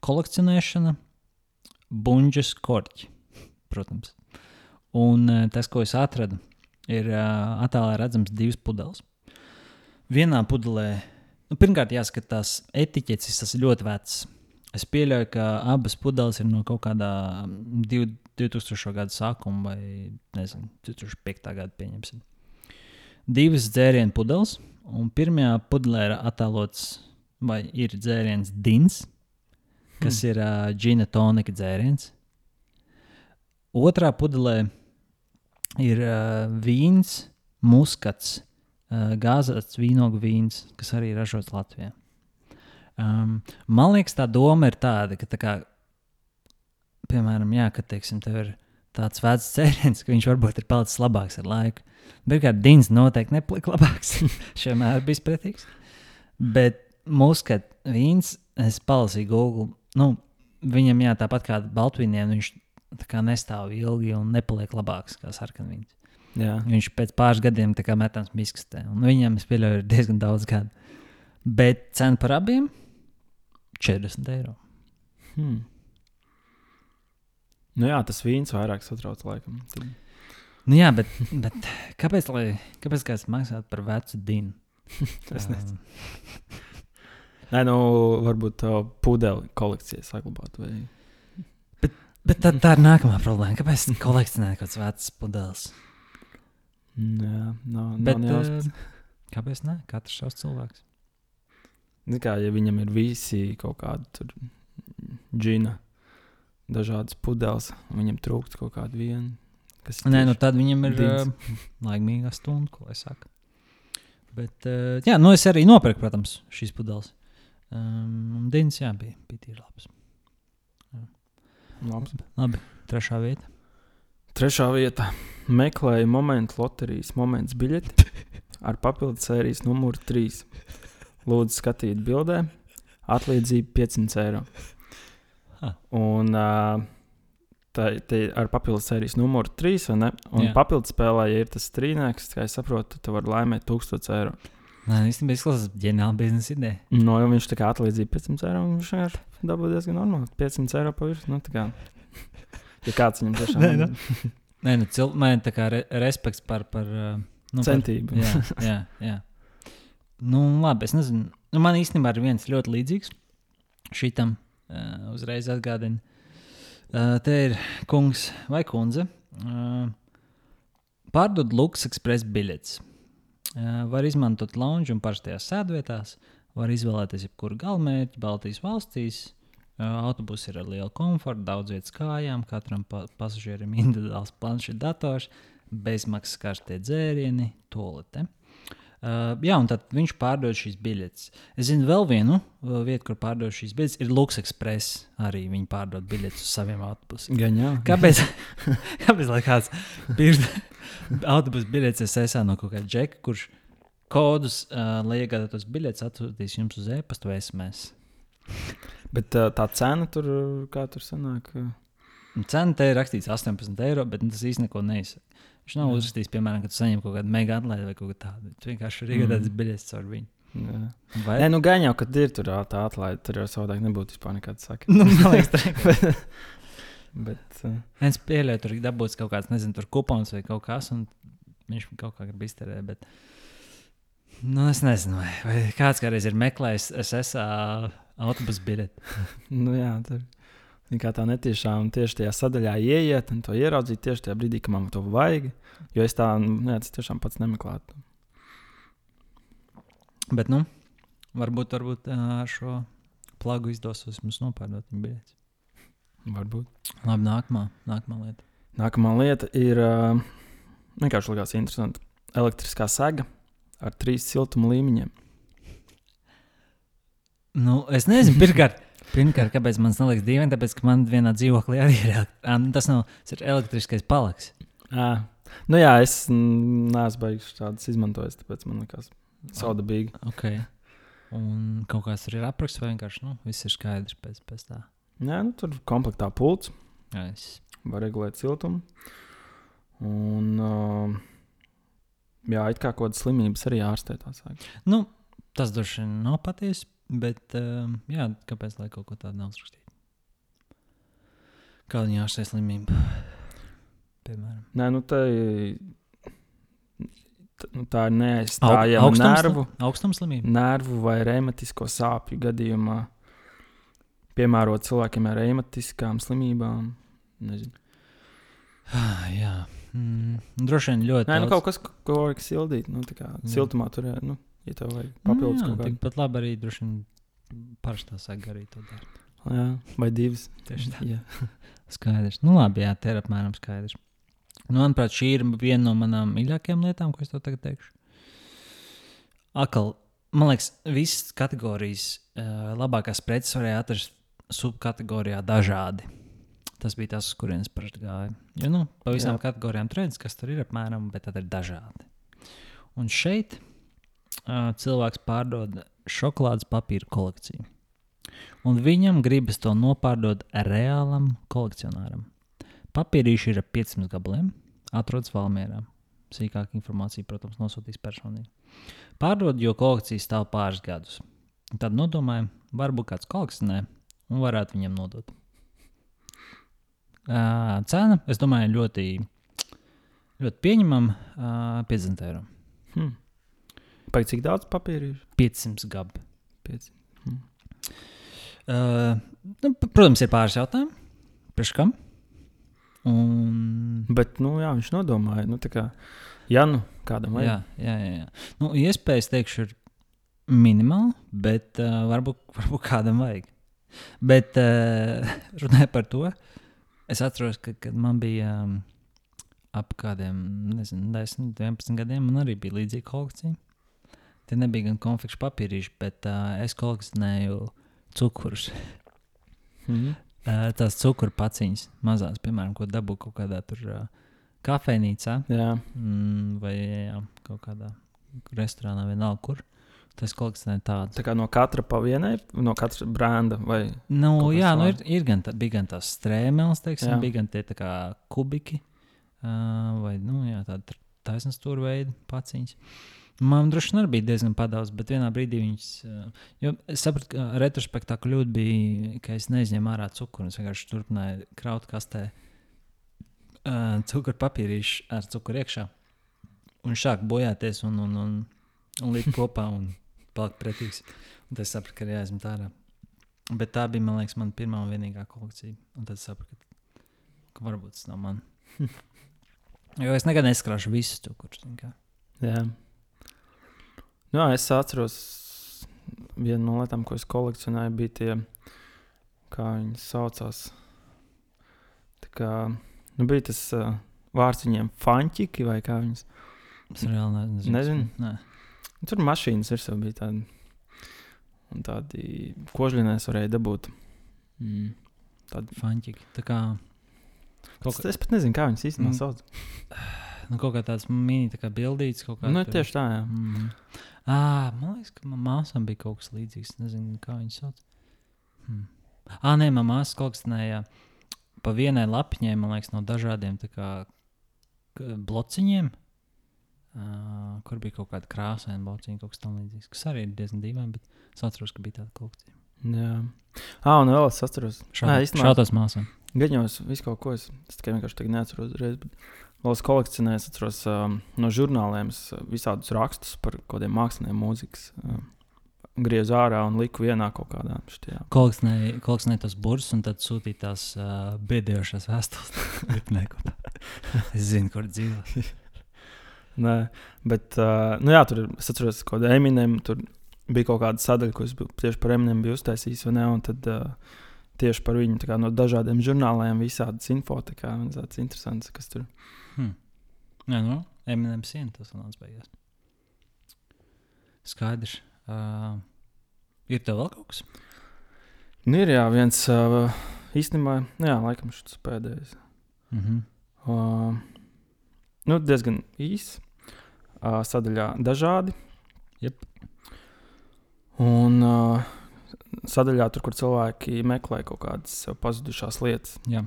kolekcionēšana, buļbuļs, korķi. Protams. Un tas, ko es atradu, ir attēlā redzams divas pudeles. Vienā pudelē Nu, pirmkārt, jāskatās, etiķetes tas ir ļoti vecs. Es pieļauju, ka abas pudeles ir no kaut div- 2000. gada sākuma vai nezinu, 2005. gada pieņemsim. Divas dzērienu pudeles, un pirmajā pudelē ir attēlots, vai ir dzēriens Dins, kas hmm. ir uh, džina tonika dzēriens. Otrā pudelē ir uh, vīns, muskats, uh, gāzēts vīnogu vīns, kas arī ražots Latvijā. Um, man liekas, tā doma ir tāda, ka, tā kā, piemēram, jā, kad teiksim, tev ir tāds vecs cēliens, ka viņš varbūt ir palicis labāks ar laiku. Bet kā Dīns noteikti nepalika labāks. Šiem ir bijis pretīgs. Bet muskat vīns, es palasīju Google. Nu, viņam, jā, tāpat kā Baltvīniem, viņš tā kā nestāv ilgi un nepaliek labāks kā sarkanvīns. Jā. Viņš pēc pāris gadiem tā kā metams miskastē. Un viņam, es pieļauju, ir diezgan daudz gadu. Bet cena par abiem - 40 eiro. Hmm. Nu jā, tas vīns vairāk satrauc laikam. Tad... Nu, jā, bet, bet kāpēc, lai, kāpēc kāds maksātu par vecu dinu? Es nezinu. Nē, nu, varbūt tā pudeli kolekcija saglabāt. Vai... Bet tā, tā ir nākamā problēma. Kāpēc kolekcionēt kaut kāds vecs pudeles? Jā, nav, Bet, nav uh, kāpēc ne? Katrs savs cilvēks. Kā, ja viņam ir visi kaut kādi džina, dažādas pudeles, un viņam trūkst kaut kāda viena. Nē, nu tad viņam ir uh, laimīga stunda, ko es saku. Bet, uh, jā, nu es arī nopirku, protams, šīs pudeles. Um, Dins, jā, bija, bija tīri labs. labs. Labi, trešā vieta. Trešā vieta - meklēja momentu loterijas moments biļeti ar papildu sērijas numuru 3. Lūdzu, skatīt bildē, atlīdzība 500 eiro. Ha. Un uh, tā tā ar papildu sērijas numuru 3, vai ne? Un Jā. papildu spēlē, ja ir tas strīnēks, kā es saprotu, tu vari laimēt 1000 eiro. Nē, īstenībā izklausās ģeniāla biznesa ideja. No, ja viņš tā kā atlīdzība 500 eiro, un viņš vienkārši dabū diezgan normāli. 500 eiro pa virsmu. Nu, tā kā, ja kāds viņam tiešām Nē, nu. Nē, nu, cil... man ir tā kā re respekts par. par nu, par- centību. Jā, jā, jā. Nu, labi, es nezinu. Nu, man īstenībā ir viens ļoti līdzīgs šitam. Uh, uzreiz atgādina. Uh, te ir kungs vai kundze. Uh, pārdod Lux Express biļetes. Uh, var izmantot lounge un parastajās sēdvietās. Var izvēlēties jebkuru galamērķi Baltijas valstīs. Uh, autobus ir ar lielu komfortu, daudz vietas kājām, katram pa pasažierim individuāls planšets dators, bezmaksas karstie dzērieni, tolete. Uh, jā, un tad viņš pārdod šīs biļetes. Es zinu, vēl vienu uh, vietu, kur pārdod šīs biļetes, ir Lux Express. Arī viņi pārdod biļetes uz saviem autobusiem. Gan jā. Kāpēc? Kāpēc lai kāds pirks autobusu biļetes SSA no kaut kāda džeka, kurš kodus, uh, lai iegādātos biļetes, atsūtīs jums uz e-pasta vai SMS? Bet uh, tā cena tur, kā tur sanāk, uh, Cena te ir rakstīts 18 eiro, bet nu, tas īstenībā neko neizsaka. Viņš nav Jā. uzrakstījis, piemēram, ka tu saņem kaut kādu mega atlaidi vai kaut ko tādu. Tu vienkārši vari iegādāties Mm. biļetes caur viņu. jā. Vai? Nē, nu gan jau, kad ir tur tā atlaide, tur jau savādāk nebūtu vispār nekāda saka. nu, man liekas, tā ir. Bet, uh, Es pieļauju, tur ir dabūts kaut kāds, nezinu, tur kupons vai kaut kas, un viņš kaut kā grib izterēt. Bet... Nu, es nezinu, vai, vai kāds kādreiz ir meklējis SSA autobusu biļeti. nu jā, tur. Viņa Kā tā netiešām tieši tajā sadaļā ieiet un to ieraudzīt tieši tajā brīdī, kad man to vajag. Jo es tā, nu, jā, tas tiešām pats nemeklētu. Bet, nu, varbūt, varbūt ar šo plagu izdosies mums nopārdot viņa biļetes. Varbūt. Labi, nākamā, nākamā lieta. Nākamā lieta ir vienkārši likās interesanti. Elektriskā sega ar trīs siltuma līmeņiem. Nu, es nezinu, pirmkārt, pirmkārt kāpēc man liekas dīvaini, tāpēc, ka man vienā dzīvoklī arī ir, nu, tas nav, tas ir elektriskais palaks. À, nu jā, es neesmu beigas tādas izmantojis, tāpēc man liekas saudabīgi. Okay. Un kaut kāds tur ir apraksts, vai vienkārši nu, viss ir skaidrs pēc, pēc tā. Jā, nu, tur komplektā pults. Jā, es... Var regulēt siltumu. Un, uh, jā, it kā kaut kādas slimības arī ārstē. Nu, tas droši vien nav patiesi, bet uh, jā, kāpēc lai kaut ko tādu nav uzrakstīt? Kāda viņa ārstē slimība? Piemēram. Nē, nu tā, nu, tā ir neaizstājama Aug- nervu, slimība. nervu vai reimatisko sāpju gadījumā. Piemērot cilvēkiem ar reimatiskām slimībām. Nezinu. Ah, jā. Mm, droši vien ļoti. Nē, nu, daudz- kaut kas, ko vajag sildīt. Nu, tā kā Jā. siltumā tur ir. Nu, ja tev vajag papildus nu, kaut kādu. tikpat labi arī droši vien parastā saka arī to dara. Jā, vai divas. Tieši tā. Skaidrs. Nu, labi, jā, tā ir apmēram skaidrs. Nu, manuprāt, šī ir viena no manām mīļākajām lietām, ko es tev tagad teikšu. Akal, man liekas, visas kategorijas uh, labākās preces varēja atrast subkategorijā dažādi. Tas bija tas, kurienes parasti gāja. Jo, nu, pa visām Jā. kategorijām trends, kas tur ir apmēram, bet tad ir dažādi. Un šeit cilvēks pārdod šokolādes papīra kolekciju. Un viņam gribas to nopārdot reālam kolekcionāram. Papīrīši ir ap 500 gabaliem, atrodas Valmjerā. Sīkāka informācija, protams, nosūtīs personīgi. Pārdod, jo kolekcija stāv pāris gadus. Un Tad nodomājam, varbūt kāds kolekcionē un varētu viņam nodot. Uh, cena, es domāju, ļoti, ļoti pieņemama. Uh, 50 eiro. Hmm. Pēc cik daudz papīra ir? 500 gabi. Pieci. Uh, nu, protams, ir pāris jautājumu. Priekš kam? Un, Bet, nu, jā, viņš nodomāja, nu, kā, ja nu kādam jā, vajag. jā, jā, jā. Nu, iespējas, teikšu, ir minimāli, bet uh, varbūt, varbūt kādam vajag. Bet uh, runājot par to, es atceros, ka, kad man bija um, ap kādiem, nezinu, 10, 11 gadiem, man arī bija līdzīga kolekcija. Tie nebija gan konfekts papīrīši, bet uh, es kolekcionēju cukurus. Mhm. Uh, tās cukuru paciņas, mazās, piemēram, ko dabū kaut kādā tur uh, kafejnīcā mm, vai jā, kaut kādā restorānā, vienalga, kur. Tas kolekcionē tādu. tā kā no katra pa vienai, no katra brenda vai Nu, jā, nu, ir, ir gan, tā, bija gan tās strēmeles, teiksim, Jā. bija gan tie tā kā kubiki uh, vai nu, jā, tāda taisnās stūra veida paciņas. Man droši vien arī bija diezgan padaudz, bet vienā brīdī viņas. Jo es sapratu, ka retrospektā kļūda bija, ka es neizņēmu ārā cukuru. Es vienkārši turpināju kraut kastē uh, cukuru papīrīšu ar cukuru iekšā. Un sāk bojāties un, un, un, un likt kopā un palikt pretīgs. Un tad es sapratu, ka ir jāizmet ārā. Bet tā bija, man liekas, mana pirmā un vienīgā kolekcija. Un tad sapratu, ka, ka varbūt tas nav man. jo es nekad neskrāšu visus cukurus. Jā. Nu Jā, es atceros, viena no lietām, ko es kolekcionēju, bija tie, kā viņi saucās. Tā kā, nu, bija tas uh, vārds viņiem, fanķiki vai kā viņas. Es reāli ne- nezinu. Nezinu. Nē. Tur mašīnas ir jau bija tādi. Un tādi kožļinēs varēja dabūt. Mm. Tādi. Fanķīgi. Tā kā, Kaut Es, es pat nezinu, kā viņas īstenībā Mm. sauc. nu, kaut kā tāds mini tā kā bildīts. Kā Nu, tur- tieši tā, jā. Mm. À, man liekas, ka manā māsām bija kaut kas līdzīgs. Nezinu, kā viņas sauc. Hmm. Ah, nē, manā māsā kolekcionēja pa vienai lapiņai, man liekas, no dažādiem kā, blociņiem. Uh, kur bija kaut kāda krāsaina blociņa, kaut kas tamlīdzīgs. Kas arī ir diezgan dīvaini, bet es atceros, ka bija tāda kolekcija. jā. Ah, un vēl es atceros. Šādās māsām. gaņos visu kaut ko es, es tikai vienkārši neatceros uzreiz. Bet vēl es kolekcionēju, es atceros um, no žurnāliem uh, visādus rakstus par kaut kādiem māksliniekiem, mūzikas. Um, griezu ārā un liku vienā kaut kādā šajā. Kolekcionēja tos burbuļus un tad sūtīja tās uh, bēdējošās vēstules. Es zinu, kur dzīvo. Nē, bet uh, nu jā, tur es atceros, ka Eminem tur bija kaut kāda sadaļa, ko es biju, tieši par Eminem biju uztaisījis, ne? Un tad uh, tieši par viņu kā, no dažādiem žurnāliem visādas info. Tā kā tāds interesants, kas tur. Hmm. Jā, nu, Eminem siena tas nāca beigās. Skaidrs. Uh, ir tev vēl kaut kas? Nu, ir jā, viens uh, īstenībā, nu, jā, laikam šis pēdējais. Mm -hmm. uh, nu, diezgan īss. Uh, sadaļā dažādi. Yep. Un uh, sadaļā, tur, kur cilvēki meklē kaut kādas sev pazudušās lietas. Jā.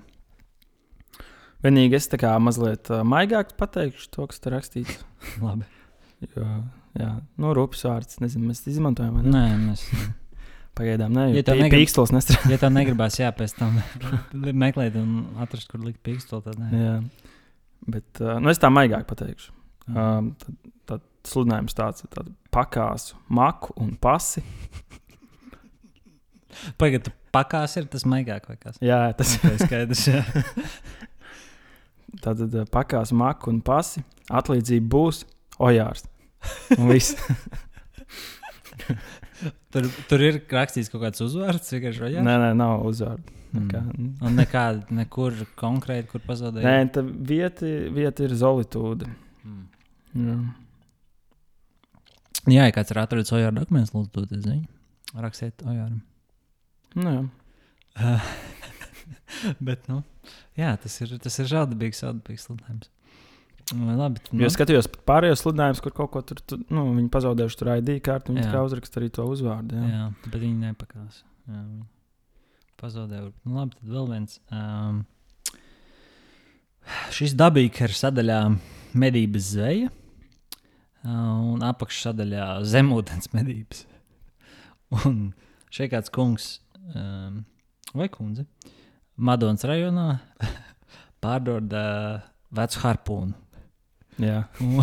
Vienīgi es tā kā mazliet uh, maigāk pateikšu to, kas tur rakstīts. Labi. Jo, jā, nu, rupjas vārds. Nezinu, mēs izmantojam. ne? Nē, mēs. Pagaidām, nē, Ja tā negrib- pīkstils nestrādā. Ja tā negribās, jā, pēc tam meklēt un atrast, kur likt pīkstoli, tad nē. Jā. Bet uh, nu, es tā maigāk pateikšu. Um, tad, tad sludinājums ir tāds pakāsu, maku un pasi. Pagaidiet, pakās ir tas maigāk vai kas? Jā, tas ir skaidrs. Tātad uh, pakāsu, maku un pasi. Atlīdzība būs ojārs. Un viss. Tur, tur ir rakstīts kaut kāds uzvārds, vienkārši jā? nē, nē, nav uzvārdu. Mm. Nekā. Un nekāda, nekur konkrēti, kur pazaudēja. Nē, tā vieta, vieta ir solitūda. Mm. Jā. Jā, ja kāds ir atradis Ojāra dokumentus, lūdzu, dodiet ziņu. Rakstiet Ojāram. Nu, jā. Bet, nu, jā, tas ir, tas ir žēlabīgs, žēlabīgs sludinājums. Nu, Labi, tad, Jo es skatījos pārējos sludinājumus, kur kaut ko tur, tu, nu, viņi pazaudējuši tur ID kārtu, viņi tikai uzraksta arī to uzvārdu. jā. Jā. bet viņi nepakās. Jā, viņi pazaudēja. Nu, labi, tad vēl viens. Um, šis dabīgi ir sadaļā medības zveja. Un apakšsadaļā zemūdens medības. Un šeit kāds kungs um, vai kundze Madonas rajonā pārdod uh, vecu harpūnu. Jā. Un,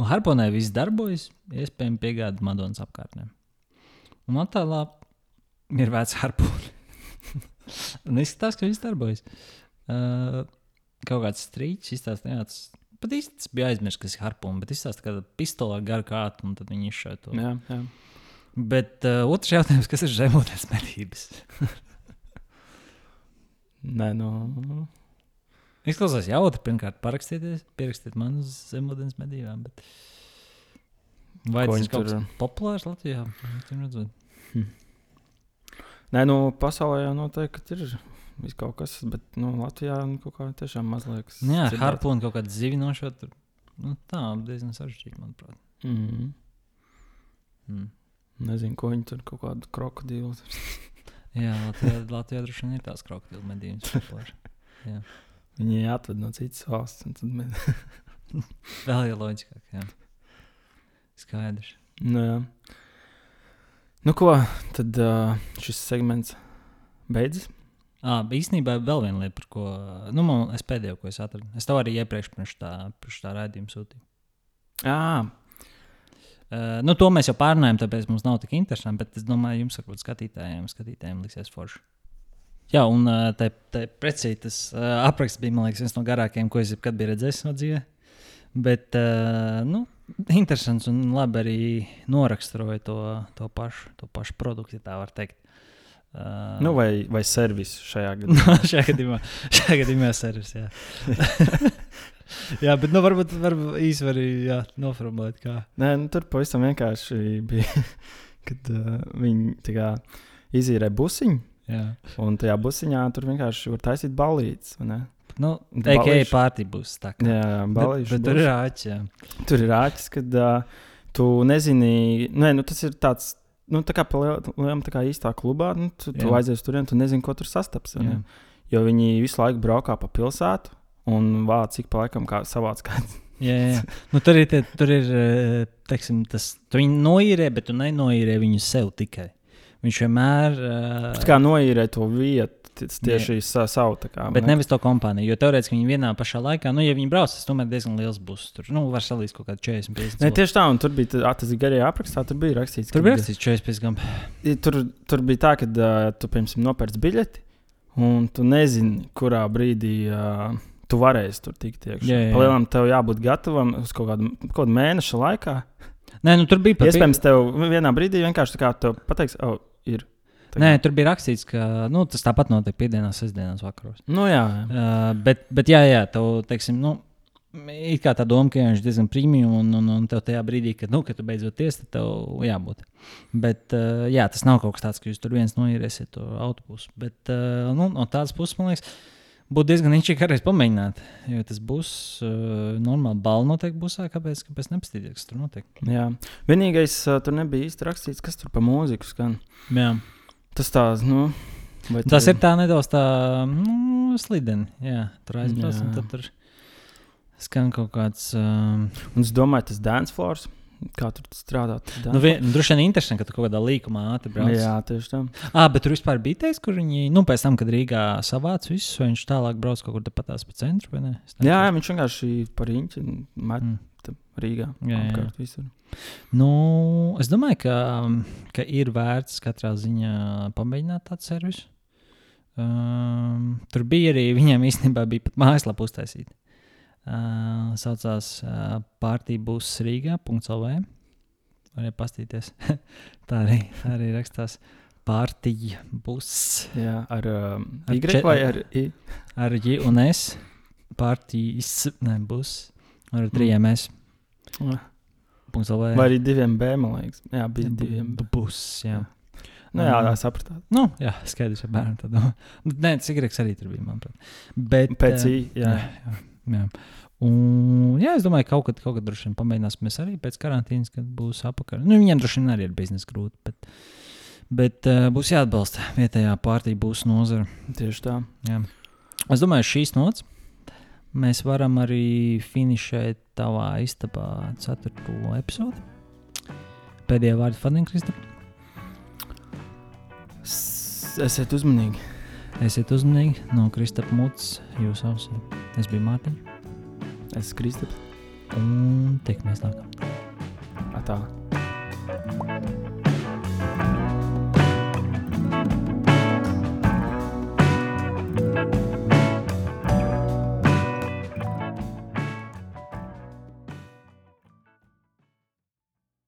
un harponē viss darbojas, iespējams, piegādāt Madonas apkārtnē. Un attēlā ir vērts harpūni. un izskatās, ka viss darbojas. Uh, kaut kāds strīds tas pat īsti bija aizmirsts, kas ir harpūna, bet izstāstīja, ka pistolē gar kātu, un tad viņi izšauja to. Jā, jā. Bet uh, otrs jautājums, kas ir zemūdens medības? Nē, nu, Izklausās jautri, pirmkārt, parakstieties, pierakstiet man uz zemūdens medībām. Bet... Vai tas ir kaut kas populārs Latvijā? Redzot. nē, nu pasaulē jau noteikti ir viss kaut kas, bet nu, Latvijā nu, kaut kā tiešām mazliet. Nu Jā, ar harpūnu kaut kādu zivinošu. Nu, tā diezgan sarežģīti, manuprāt. Mm. Mm. Nezinu, ko viņi tur kaut kādu krokodilu. Jā, Latvijā, Latvijā droši vien ir tās krokodilu populāras. Viņi atved no citas valsts. mēs... Vēl jau loģiskāk. Jā. Skaidrs. nu, jā. nu, ko tad uh, šis segments beidzas? À, īstenībā vēl viena lieta, par ko nu, man, es pēdējo, ko es atradu. Es tev arī iepriekš pirms tā, pirms tā raidījuma sūtīju. Jā, Uh, nu, to mēs jau pārunājām, tāpēc mums nav tik interesanti. Bet es domāju, jums, varbūt skatītājiem, skatītājiem liksies forši. Jā, un uh, tā, precīzi tas uh, apraksts bija liekas, viens no garākajiem, ko es jebkad biju redzējis savā dzīvē. Bet, uh, nu, interesants un labi arī noraksturoja to, to, pašu, to pašu produktu, ja tā var teikt. Uh, nu, vai, vai servis šajā gadījumā. šajā gadījumā, šajā gadījumā servis. Jā, jā bet nu, varbūt, varbūt īsi var arī noformulēt, kā. Nē, nu, tur pavisam vienkārši bija, kad uh, viņi tā kā izīrē busiņu. Jā. Un tajā busiņā tur vienkārši var taisīt balīdzes. Nu, tā kā balīšu- pārti būs tā. Kā. Jā, jā bet, balīdzes. bet tur ir āķis. tur ir āķis, kad uh, tu nezini, nē, nu, tas ir tāds. Nu, tā kā palielam tā kā īstā klubā, nu, tu, tu aizies tur, un tu nezini, ko tur sastaps. ne? Jo viņi visu laiku braukā pa pilsētu un vāc cik pa laikam kā savāds kāds. Jā, jā. Nu, tur ir, tie, tur ir eh, teiksim, tas, tu viņu noīrē, bet tu nenoīrē viņu sev tikai. Viņš vienmēr. Uh, Tā kā noīrē to vietu, tieši sa, savu tā kā. Bet ne? nevis to kompāniju, jo teorētiski viņi vienā pašā laikā, nu, ja viņi brauc, tas tomēr diezgan liels būs. Tur nu, var salīdzināt kaut kādu 40, 50. Ne, tieši tā, un tur bija tas garajā aprakstā, tur bija rakstīts, Tur kad- bija rakstīts 45 gadi. Tur, tur bija tā, ka uh, tu pirms nopērci biļeti, un tu nezini, kurā brīdī uh, tu varēsi tur tikt iekšā. Jā, jā, jā. Palielam tev jābūt gatavam uz kaut kādu, kaut kādu mēnešu laikā. Nē, nu, tur bija pat Iespējams, tev vienā brīdī vienkārši tā kā tu pateiksi, oh, ir. Tā Nē, tur bija rakstīts, ka nu, tas tāpat notiek piekdienās, sestdienās, vakaros. Nu, jā, jā. Uh, bet, bet, jā, jā, tev, teiksim, nu, ir kā tā doma, ka viņš ir diezgan premium, un, un, un tev tajā brīdī, kad, nu, kad tu beidzot tiesi, tad tev jābūt. Bet, uh, jā, tas nav kaut kas tāds, ka jūs tur viens noīrēsiet to autobusu. Bet, uh, nu, no tādas puses, man liekas, būtu diezgan inčīgi kādreiz pamēģināt. Jo tas būs uh, normāli balva noteikti busā, kāpēc, kāpēc nepastīties, kas tur notiek. jā. Vienīgais, uh, tur nebija īsti rakstīts, kas tur pa mūziku skan. Jā. Tas tāds, nu. Tas tur- ir tā nedaudz tā, nu, slideni. Jā, tur aizbrauc, un tad tur skan kaut kāds. Um, Un es domāju, tas dance floors. Kā tur strādāt? nu, vien, nu, droši vien interesanti, ka tu kaut kādā līkumā ātri brauc. Jā, tieši tā. Ah, bet tur vispār bija teiks, kur viņi, nu, pēc tam, kad Rīgā savāca visus, viņš tālāk brauc kaut kur tepatās pa centru, vai ne? Jā, jā, viņš vienkārši par īņķi met Mm. Rīgā. Jā, jā. apkārt visur. Nu, es domāju, ka, ka ir vērts katrā ziņā pamēģināt tādu servisu. Um, tur bija arī viņiem īstenībā bija pat mājaslapa uztaisīta. Uh, saucās uh, Pārtībūs Rīgā.lv. Var pastīties. tā, arī, tā arī rakstās Pārtībūs Jā, ar um, Ar Y čet- vai ar I? ar J un S. Pārtīs, būs ar trijiem S. .lv. Vai arī diviem B, man liekas. Jā, bija diviem. B. Būs, jā. Nu, jā, tā sapratāt. Nu, jā, skaidrs, ka bērnam tā domā. Nu, Nē, cigaretes arī tur bija, manuprāt. Bet, Pēc eh, I, jā. jā, jā. Un, jā, es domāju, ka kaut kad, kaut kad droši vien pamēģināsim arī pēc karantīnas, kad būs apakaļ. Nu, viņiem droši vien arī ir biznesa grūti, bet, bet uh, būs jāatbalsta vietējā pārtīk būs nozara. Tieši tā. Jā. Es domāju, šīs nots mēs varam arī finišēt tavā istabā ceturto epizodi. Pēdējā vārda Fadien Kristap. S- Esiet uzmanīgi. Esiet uzmanīgi no Kristapa mutes jūsu ausī. Es biju Mārtiņš Es esmu Kristaps. un tiekamies nākamā. Tā.